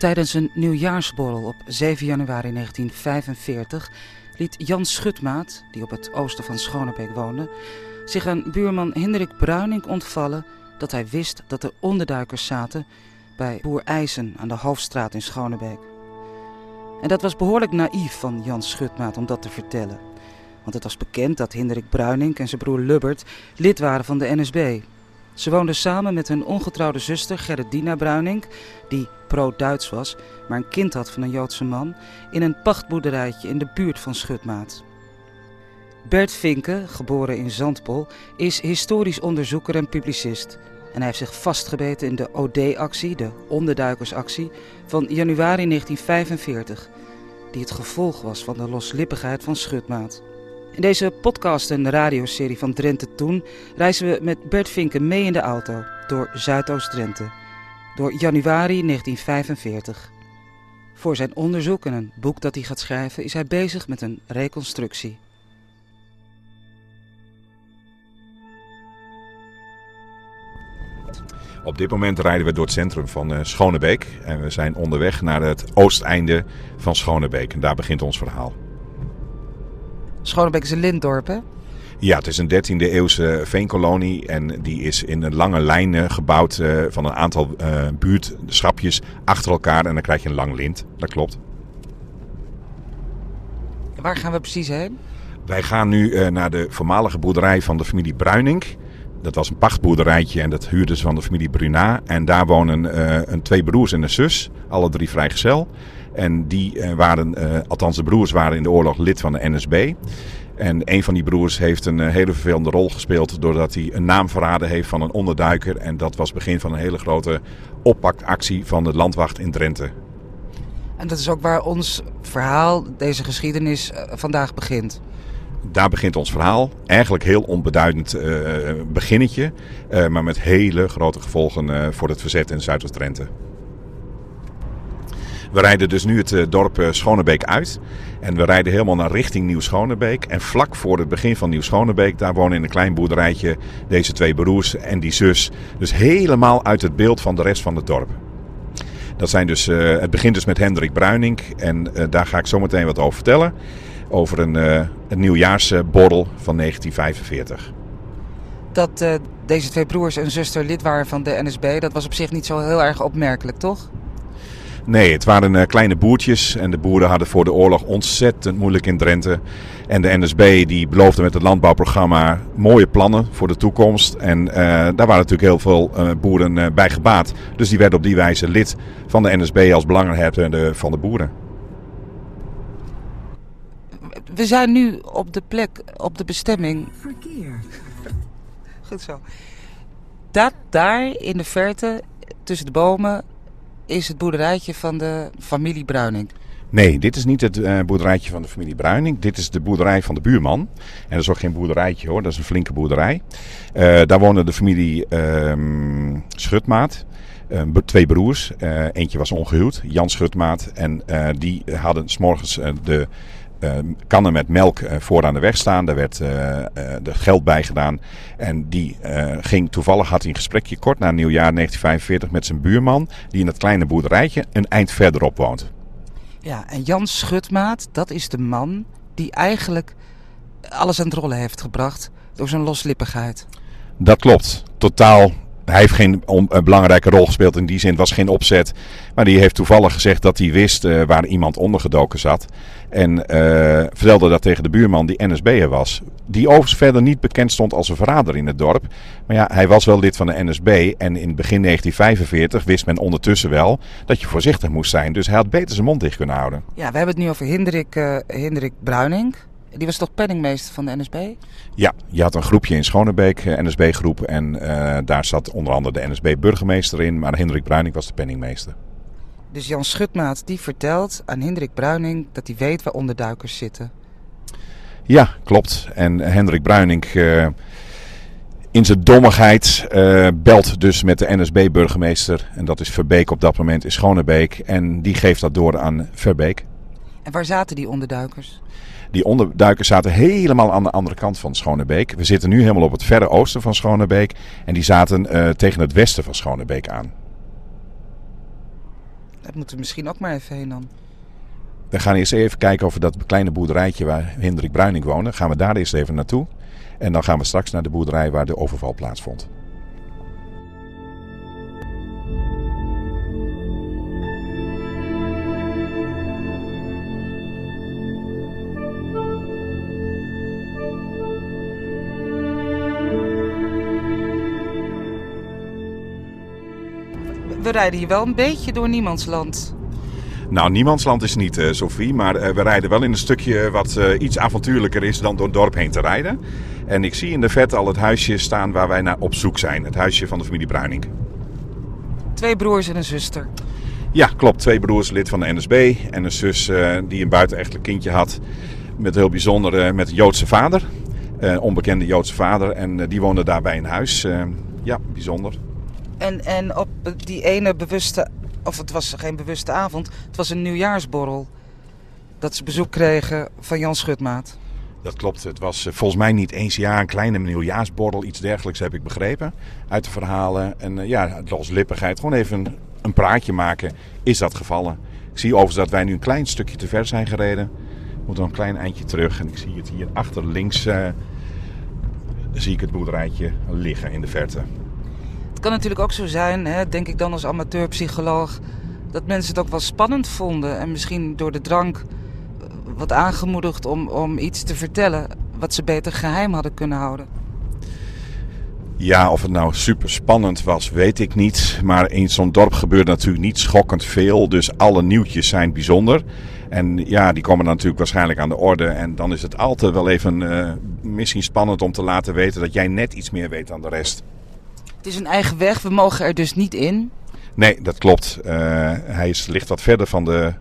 Tijdens een nieuwjaarsborrel op 7 januari 1945 liet Jan Schutmaat, die op het oosten van Schonebeek woonde, zich aan buurman Hendrik Bruining ontvallen dat hij wist dat er onderduikers zaten bij Boer IJzen aan de Hoofdstraat in Schonebeek. En dat was behoorlijk naïef van Jan Schutmaat om dat te vertellen. Want het was bekend dat Hendrik Bruining en zijn broer Lubbert lid waren van de NSB. Ze woonden samen met hun ongetrouwde zuster Gerardina Bruining, die pro-Duits was, maar een kind had van een Joodse man, in een pachtboerderijtje in de buurt van Schutmaat. Bert Vinke, geboren in Zandpol, is historisch onderzoeker en publicist. En hij heeft zich vastgebeten in de OD-actie, de onderduikersactie, van januari 1945, die het gevolg was van de loslippigheid van Schutmaat. In deze podcast en radioserie van Drenthe Toen reizen we met Bert Vinken mee in de auto door Zuidoost-Drenthe. Door januari 1945. Voor zijn onderzoek en een boek dat hij gaat schrijven is hij bezig met een reconstructie. Op dit moment rijden we door het centrum van uh, Schonebeek. En we zijn onderweg naar het oosteinde van Schonebeek. En daar begint ons verhaal. Schonebeek is een lintdorp, hè? Ja, het is een 13e eeuwse veenkolonie en die is in een lange lijn uh, gebouwd uh, van een aantal uh, buurtschapjes achter elkaar en dan krijg je een lang lint. Dat klopt. Waar gaan we precies heen? Wij gaan nu naar de voormalige boerderij van de familie Bruining. Dat was een pachtboerderijtje en dat huurden ze van de familie Bruna. En daar wonen een, twee broers en een zus, alle drie vrijgezel. En die waren, althans de broers waren in de oorlog lid van de NSB. En een van die broers heeft een hele vervelende rol gespeeld doordat hij een naam verraden heeft van een onderduiker. En dat was begin van een hele grote oppakactie van de landwacht in Drenthe. En dat is ook waar ons verhaal, deze geschiedenis, vandaag begint. Daar begint ons verhaal. Eigenlijk heel onbeduidend uh, beginnetje, uh, maar met hele grote gevolgen uh, voor het verzet in Zuidoost-Drenthe. We rijden dus nu het dorp Schonebeek uit. En we rijden helemaal naar richting Nieuw-Schonebeek. En vlak voor het begin van Nieuw-Schonebeek, daar wonen in een klein boerderijtje deze twee broers en die zus. Dus helemaal uit het beeld van de rest van het dorp. Dat zijn dus, het begint dus met Hendrik Bruining. En daar ga ik zo meteen wat over vertellen. Over een, uh, een nieuwjaarsborrel van 1945. Dat deze twee broers en zuster lid waren van de NSB, dat was op zich niet zo heel erg opmerkelijk, toch? Nee, het waren uh, kleine boertjes en de boeren hadden voor de oorlog ontzettend moeilijk in Drenthe. En de NSB die beloofde met het landbouwprogramma mooie plannen voor de toekomst. En uh, daar waren natuurlijk heel veel uh, boeren bij gebaat. Dus die werden op die wijze lid van de NSB als belanghebbende van de boeren. We zijn nu op de plek, op de bestemming. Verkeer. Goed zo. Dat daar in de verte, tussen de bomen, is het boerderijtje van de familie Bruining. Nee, dit is niet het uh, boerderijtje van de familie Bruining. Dit is de boerderij van de buurman. En dat is ook geen boerderijtje hoor, dat is een flinke boerderij. Uh, daar woonde de familie uh, Schutmaat. Uh, twee broers. Uh, eentje was ongehuwd, Jan Schutmaat. En uh, die hadden s'morgens de kannen met melk uh, voor aan de weg staan. Daar werd uh, er geld bij gedaan. En die ging toevallig, had hij een gesprekje kort na nieuwjaar 1945 met zijn buurman. Die in het kleine boerderijtje een eind verderop woont. Ja, en Jan Schutmaat, dat is de man die eigenlijk alles aan het rollen heeft gebracht door zijn loslippigheid. Dat klopt. Totaal hij heeft geen belangrijke rol gespeeld in die zin, was geen opzet. Maar die heeft toevallig gezegd dat hij wist uh, waar iemand ondergedoken zat. En uh, vertelde dat tegen de buurman die NSB'er was. Die overigens verder niet bekend stond als een verrader in het dorp. Maar ja, hij was wel lid van de NSB. En in begin 1945 wist men ondertussen wel dat je voorzichtig moest zijn. Dus hij had beter zijn mond dicht kunnen houden. Ja, we hebben het nu over Hendrik, uh, Hendrik Bruining. Die was toch penningmeester van de NSB? Ja, je had een groepje in Schonebeek, NSB-groep. En uh, daar zat onder andere de NSB-burgemeester in. Maar Hendrik Bruining was de penningmeester. Dus Jan Schutmaat die vertelt aan Hendrik Bruining dat hij weet waar onderduikers zitten. Ja, klopt. En Hendrik Bruining uh, in zijn dommigheid uh, belt dus met de NSB-burgemeester. En dat is Verbeek op dat moment in Schonebeek. En die geeft dat door aan Verbeek. En waar zaten die onderduikers? Die onderduikers zaten helemaal aan de andere kant van Schonebeek. We zitten nu helemaal op het verre oosten van Schonebeek. En die zaten uh, tegen het westen van Schonebeek aan. Daar moeten we misschien ook maar even heen dan. We gaan eerst even kijken of we dat kleine boerderijtje waar Hendrik Bruining woonde, gaan we daar eerst even naartoe. En dan gaan we straks naar de boerderij waar de overval plaatsvond. We rijden hier wel een beetje door niemandsland. Nou, niemandsland is niet, uh, Sophie, maar uh, we rijden wel in een stukje wat uh, iets avontuurlijker is dan door het dorp heen te rijden. En ik zie in de verte al het huisje staan waar wij naar op zoek zijn. Het huisje van de familie Bruining. Twee broers en een zuster. Ja, klopt. Twee broers, lid van de NSB. En een zus die een buitenechtelijk kindje had. Met heel bijzonder, met een Joodse vader. Een onbekende Joodse vader. En die woonde daarbij in huis. ja, bijzonder. En, en op die ene bewuste, of het was geen bewuste avond, het was een nieuwjaarsborrel. Dat ze bezoek kregen van Jan Schutmaat. Dat klopt. Het was volgens mij niet eens jaar een kleine nieuwjaarsborrel, iets dergelijks heb ik begrepen uit de verhalen. En uh, ja, lippigheid, gewoon even een, praatje maken, is dat gevallen. Ik zie overigens dat wij nu een klein stukje te ver zijn gereden. We moeten nog een klein eindje terug en ik zie het hier achter links, uh, zie ik het boerderijtje liggen in de verte. Het kan natuurlijk ook zo zijn, hè, denk ik dan als amateurpsycholoog, dat mensen het ook wel spannend vonden. En misschien door de drank eh, wat aangemoedigd om, om iets te vertellen wat ze beter geheim hadden kunnen houden. Ja, of het nou super spannend was, weet ik niet. Maar in zo'n dorp gebeurt natuurlijk niet schokkend veel. Dus alle nieuwtjes zijn bijzonder. En ja, die komen dan natuurlijk waarschijnlijk aan de orde. En dan is het altijd wel even uh, misschien spannend om te laten weten dat jij net iets meer weet dan de rest. Het is een eigen weg, we mogen er dus niet in. Nee, dat klopt. Uh, hij is, ligt wat verder van de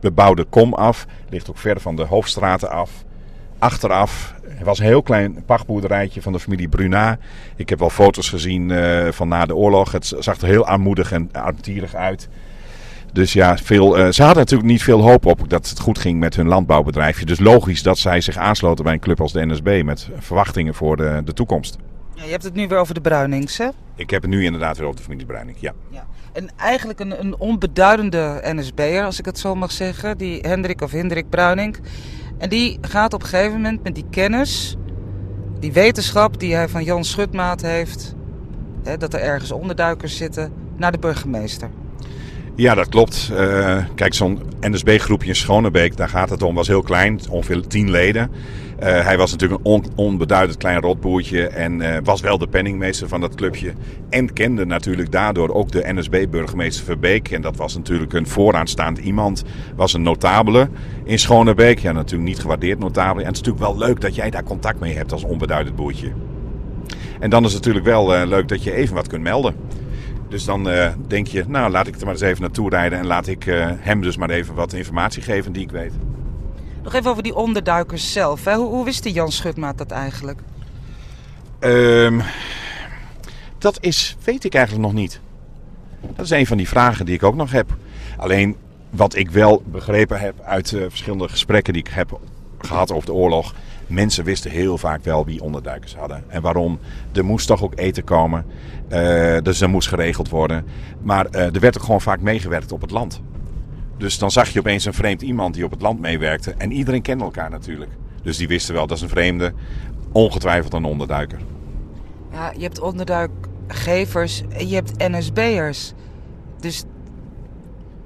bebouwde kom af. Ligt ook verder van de hoofdstraten af. Achteraf. Het was een heel klein pachtboerderijtje van de familie Bruna. Ik heb wel foto's gezien uh, van na de oorlog. Het zag er heel armoedig en armtierig uit. Dus ja, veel, uh, ze hadden natuurlijk niet veel hoop op dat het goed ging met hun landbouwbedrijfje. Dus logisch dat zij zich aansloten bij een club als de NSB met verwachtingen voor de, de toekomst. Ja, je hebt het nu weer over de Bruinings, hè? Ik heb het nu inderdaad weer over de familie Bruining, ja. ja. En eigenlijk een, een onbeduidende NSB'er, als ik het zo mag zeggen, die Hendrik of Hendrik Bruining. En die gaat op een gegeven moment met die kennis, die wetenschap die hij van Jan Schutmaat heeft, hè, dat er ergens onderduikers zitten, naar de burgemeester. Ja, dat klopt. Uh, kijk, zo'n NSB-groepje in Schonebeek, daar gaat het om, was heel klein, ongeveer tien leden. Uh, hij was natuurlijk een on, onbeduidend klein rotboertje en uh, was wel de penningmeester van dat clubje. En kende natuurlijk daardoor ook de NSB-burgemeester Verbeek. En dat was natuurlijk een vooraanstaand iemand. Was een notabele in Schonebeek. Ja, natuurlijk niet gewaardeerd notabele. En het is natuurlijk wel leuk dat jij daar contact mee hebt als onbeduidend boertje. En dan is het natuurlijk wel leuk dat je even wat kunt melden. Dus dan uh, denk je, nou laat ik er maar eens even naartoe rijden en laat ik uh, hem dus maar even wat informatie geven die ik weet. Nog even over die onderduikers zelf. Hè? Hoe, hoe wist die Jan Schutmaat dat eigenlijk? Um, dat is, weet ik eigenlijk nog niet. Dat is een van die vragen die ik ook nog heb. Alleen wat ik wel begrepen heb uit uh, verschillende gesprekken die ik heb gehad over de oorlog. Mensen wisten heel vaak wel wie onderduikers hadden. En waarom. Er moest toch ook eten komen. Uh, dus er moest geregeld worden. Maar uh, er werd ook gewoon vaak meegewerkt op het land. Dus dan zag je opeens een vreemd iemand die op het land meewerkte. En iedereen kende elkaar natuurlijk. Dus die wisten wel, dat is een vreemde. Ongetwijfeld een onderduiker. Ja, je hebt onderduikgevers en je hebt NSB'ers. Dus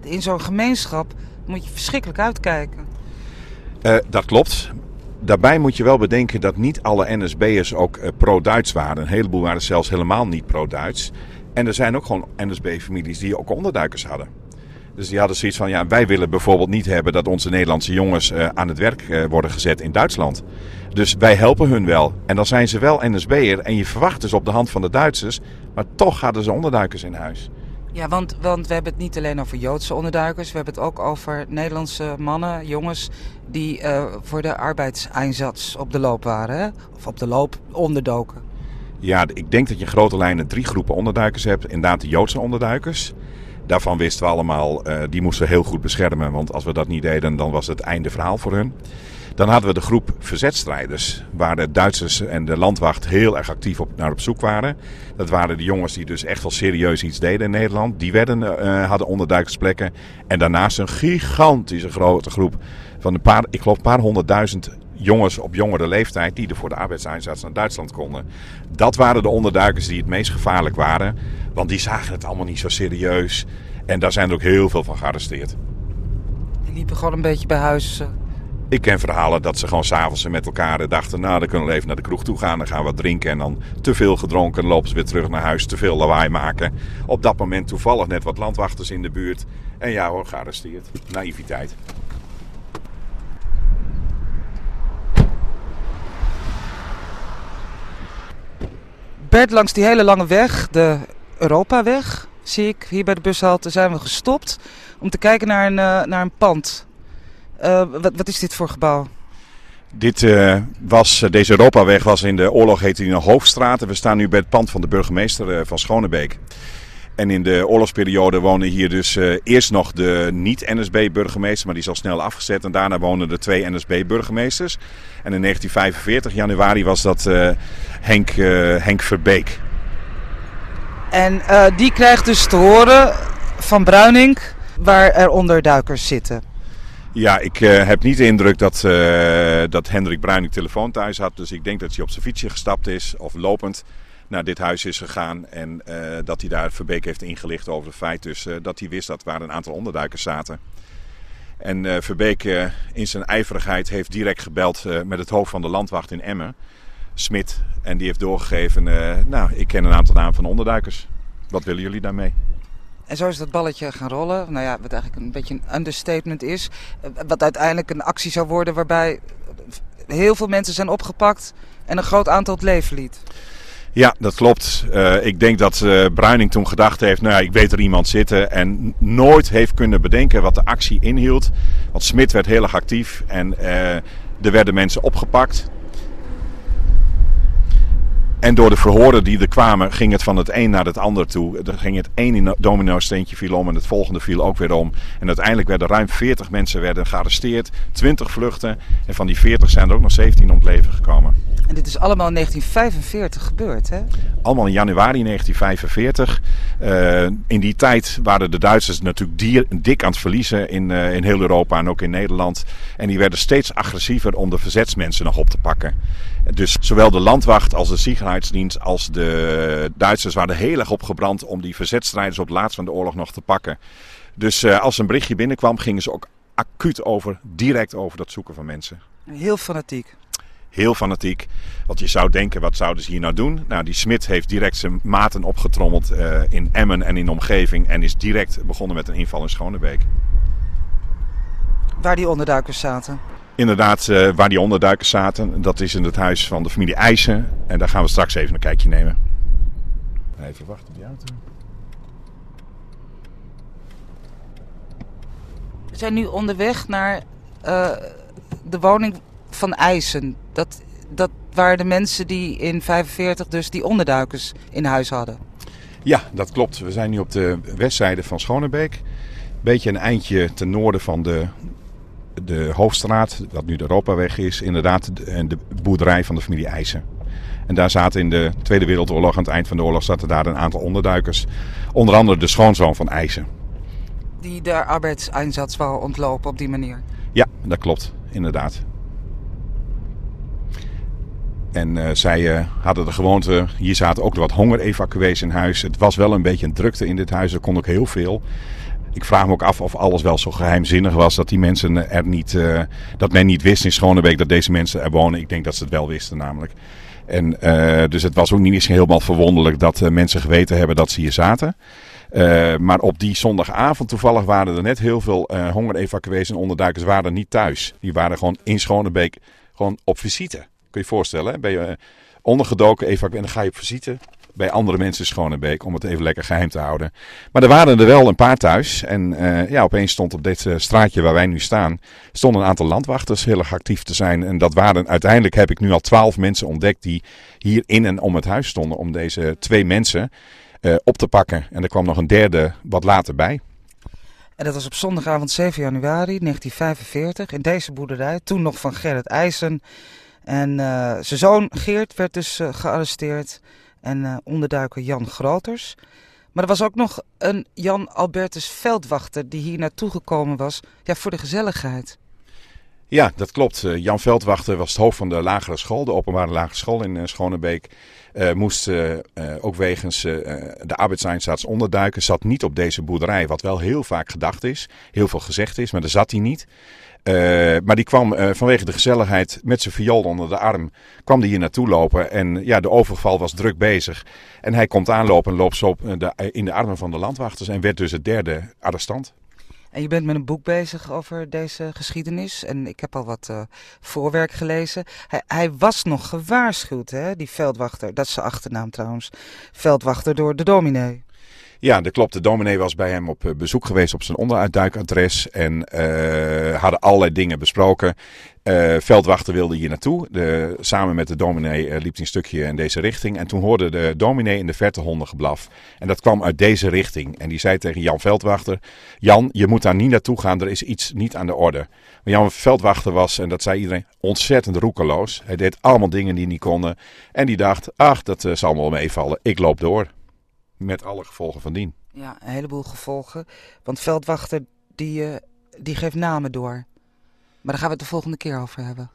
in zo'n gemeenschap moet je verschrikkelijk uitkijken. Uh, dat klopt. Daarbij moet je wel bedenken dat niet alle NSB'ers ook uh, pro-Duits waren. Een heleboel waren zelfs helemaal niet pro-Duits. En er zijn ook gewoon NSB-families die ook onderduikers hadden. Dus die hadden zoiets van, ja, wij willen bijvoorbeeld niet hebben dat onze Nederlandse jongens uh, aan het werk uh, worden gezet in Duitsland. Dus wij helpen hun wel. En dan zijn ze wel NSB'er en je verwacht dus op de hand van de Duitsers, maar toch hadden ze onderduikers in huis. Ja, want, want we hebben het niet alleen over Joodse onderduikers. We hebben het ook over Nederlandse mannen, jongens... die uh, voor de arbeidseinsatz op de loop waren. Hè? Of op de loop onderdoken. Ja, ik denk dat je grote lijnen drie groepen onderduikers hebt. Inderdaad de Joodse onderduikers. Daarvan wisten we allemaal, uh, die moesten we heel goed beschermen. Want als we dat niet deden, dan was het einde verhaal voor hun. Dan hadden we de groep verzetstrijders, waar de Duitsers en de landwacht heel erg actief op, naar op zoek waren. Dat waren de jongens die dus echt wel serieus iets deden in Nederland. Die werden, uh, hadden onderduikersplekken. En daarnaast een gigantische grote groep van een paar, ik geloof paar honderdduizend jongens op jongere leeftijd die er voor de arbeidseinsatz naar Duitsland konden. Dat waren de onderduikers die het meest gevaarlijk waren. Want die zagen het allemaal niet zo serieus. En daar zijn er ook heel veel van gearresteerd. Die liepen gewoon een beetje bij huis. Eh. Ik ken verhalen dat ze gewoon s'avonds met elkaar dachten... nou, dan kunnen we even naar de kroeg toe gaan, dan gaan we wat drinken... en dan te veel gedronken, lopen ze weer terug naar huis, te veel lawaai maken. Op dat moment toevallig net wat landwachters in de buurt. En ja hoor, gearresteerd. Naïviteit. Bert, langs die hele lange weg, de Europaweg, zie ik hier bij de bushalte, zijn we gestopt om te kijken naar een, uh, naar een pand. Uh, wat, wat, is dit voor gebouw? Dit, uh, was, deze Europaweg was in de oorlog heette die nog Hoofdstraat. En we staan nu bij het pand van de burgemeester van Schonebeek. En in de oorlogsperiode wonen hier dus uh, eerst nog de niet-NSB-burgemeester, maar die is al snel afgezet. En daarna wonen de twee NSB-burgemeesters. En in 1945, januari, was dat Henk, Henk Verbeek. En die krijgt dus te horen van Bruining waar er onderduikers zitten. Ja, ik heb niet de indruk dat, dat Hendrik telefoon thuis had. Dus ik denk dat hij op zijn fietsje gestapt is of lopend naar dit huis is gegaan. En uh, dat hij daar Verbeek heeft ingelicht over het feit dus, uh, dat hij wist dat waar een aantal onderduikers zaten. En uh, Verbeek in zijn ijverigheid heeft direct gebeld met het hoofd van de landwacht in Emmen, Smit. En die heeft doorgegeven, nou ik ken een aantal namen van onderduikers. Wat willen jullie daarmee? En zo is dat balletje gaan rollen. Nou ja, wat eigenlijk een beetje een understatement is. Wat uiteindelijk een actie zou worden waarbij heel veel mensen zijn opgepakt en een groot aantal het leven liet. Ja, dat klopt. Uh, ik denk dat uh, Bruining toen gedacht heeft, nou ja, ik weet er iemand zitten. En nooit heeft kunnen bedenken wat de actie inhield. Want Smit werd heel erg actief en er werden mensen opgepakt. En door de verhoren die er kwamen, ging het van het een naar het ander toe. Er ging het ene domino-steentje viel om en het volgende viel ook weer om. En uiteindelijk werden ruim 40 mensen werden gearresteerd, 20 vluchten. En van die 40 zijn er ook nog 17 om het leven gekomen. En dit is allemaal in 1945 gebeurd, hè? Allemaal in januari 1945. Uh, in die tijd waren de Duitsers natuurlijk dier, dik aan het verliezen in, uh, in heel Europa en ook in Nederland. En die werden steeds agressiever om de verzetsmensen nog op te pakken. Dus zowel de landwacht als de Sicherheidsdienst als de Duitsers waren heel erg opgebrand om die verzetstrijders op het laatst van de oorlog nog te pakken. Dus uh, als een berichtje binnenkwam, gingen ze ook acuut over, direct over dat zoeken van mensen. Heel fanatiek heel fanatiek. Want je zou denken, wat zouden ze hier nou doen? Nou, die Smit heeft direct zijn maten opgetrommeld uh, in Emmen en in de omgeving. En is direct begonnen met een inval in Schonebeek. Waar die onderduikers zaten? Inderdaad, uh, waar die onderduikers zaten. Dat is in het huis van de familie IJssen. En daar gaan we straks even een kijkje nemen. Even wachten op die auto. We zijn nu onderweg naar uh, de woning van eisen. Dat, dat waren de mensen die in 45 dus die onderduikers in huis hadden. Ja, dat klopt. We zijn nu op de westzijde van Schonebeek. Beetje een eindje ten noorden van de, de Hoofdstraat, wat nu de Europaweg is. Inderdaad, de, de boerderij van de familie IJssen. En daar zaten in de Tweede Wereldoorlog, aan het eind van de oorlog, zaten daar een aantal onderduikers. Onder andere de schoonzoon van IJssen. Die de arbeidseinsatz wou ontlopen op die manier? Ja, dat klopt, inderdaad. En uh, zij uh, hadden de gewoonte, hier zaten ook wat hongerevacuees in huis. Het was wel een beetje een drukte in dit huis, er kon ook heel veel. Ik vraag me ook af of alles wel zo geheimzinnig was dat die mensen er niet, uh, dat men niet wist in Schonebeek dat deze mensen er wonen. Ik denk dat ze het wel wisten namelijk. En dus het was ook niet eens helemaal verwonderlijk dat mensen geweten hebben dat ze hier zaten. maar op die zondagavond toevallig waren er net heel veel hongerevacuees en onderduikers waren niet thuis. Die waren gewoon in Schonebeek gewoon op visite. Kun je je voorstellen, ben je eh, ondergedoken even, en dan ga je op visite bij andere mensen Schonebeek om het even lekker geheim te houden. Maar er waren er wel een paar thuis. En uh, ja, opeens stond op dit uh, straatje waar wij nu staan, stonden een aantal landwachters heel erg actief te zijn. En dat waren uiteindelijk heb ik nu al twaalf mensen ontdekt die hier in en om het huis stonden om deze twee mensen uh, op te pakken. En er kwam nog een derde wat later bij. En dat was op zondagavond 7 januari 1945 in deze boerderij, toen nog van Gerrit IJsen. En zijn zoon Geert werd dus gearresteerd en uh, onderduiker Jan Groters. Maar er was ook nog een Jan Albertus Veldwachter die hier naartoe gekomen was ja, voor de gezelligheid. Ja, dat klopt. Jan Veldwachter was het hoofd van de lagere school, de openbare lagere school in Schonebeek. Uh, moest ook wegens de arbeidseinsatz onderduiken. Zat niet op deze boerderij, wat wel heel vaak gedacht is. Heel veel gezegd is, maar daar zat hij niet. maar die kwam vanwege de gezelligheid met zijn viool onder de arm. kwam die hier naartoe lopen. En ja, de overval was druk bezig. En hij komt aanlopen en loopt zo in de armen van de landwachters. En werd dus het derde arrestant. En je bent met een boek bezig over deze geschiedenis. En ik heb al wat uh, voorwerk gelezen. Hij, hij, was nog gewaarschuwd, hè, die veldwachter. Dat is zijn achternaam trouwens. Veldwachter door de dominee. Ja, dat klopt. De dominee was bij hem op eh, bezoek geweest op zijn onderuitduikadres. En uh, hadden allerlei dingen besproken. Uh, veldwachter wilde hier naartoe. De, samen met de dominee liep hij een stukje in deze richting. En toen hoorde de dominee in de verte hondengeblaf. En dat kwam uit deze richting. En die zei tegen Jan Veldwachter: Jan, je moet daar niet naartoe gaan. Er is iets niet aan de orde. Maar Jan Veldwachter was, en dat zei iedereen, ontzettend roekeloos. Hij deed allemaal dingen die niet konden. En die dacht: ach, dat zal wel meevallen. Ik loop door. Met alle gevolgen van dien. Ja, een heleboel gevolgen. Want veldwachter die, uh, die geeft namen door. Maar daar gaan we het de volgende keer over hebben.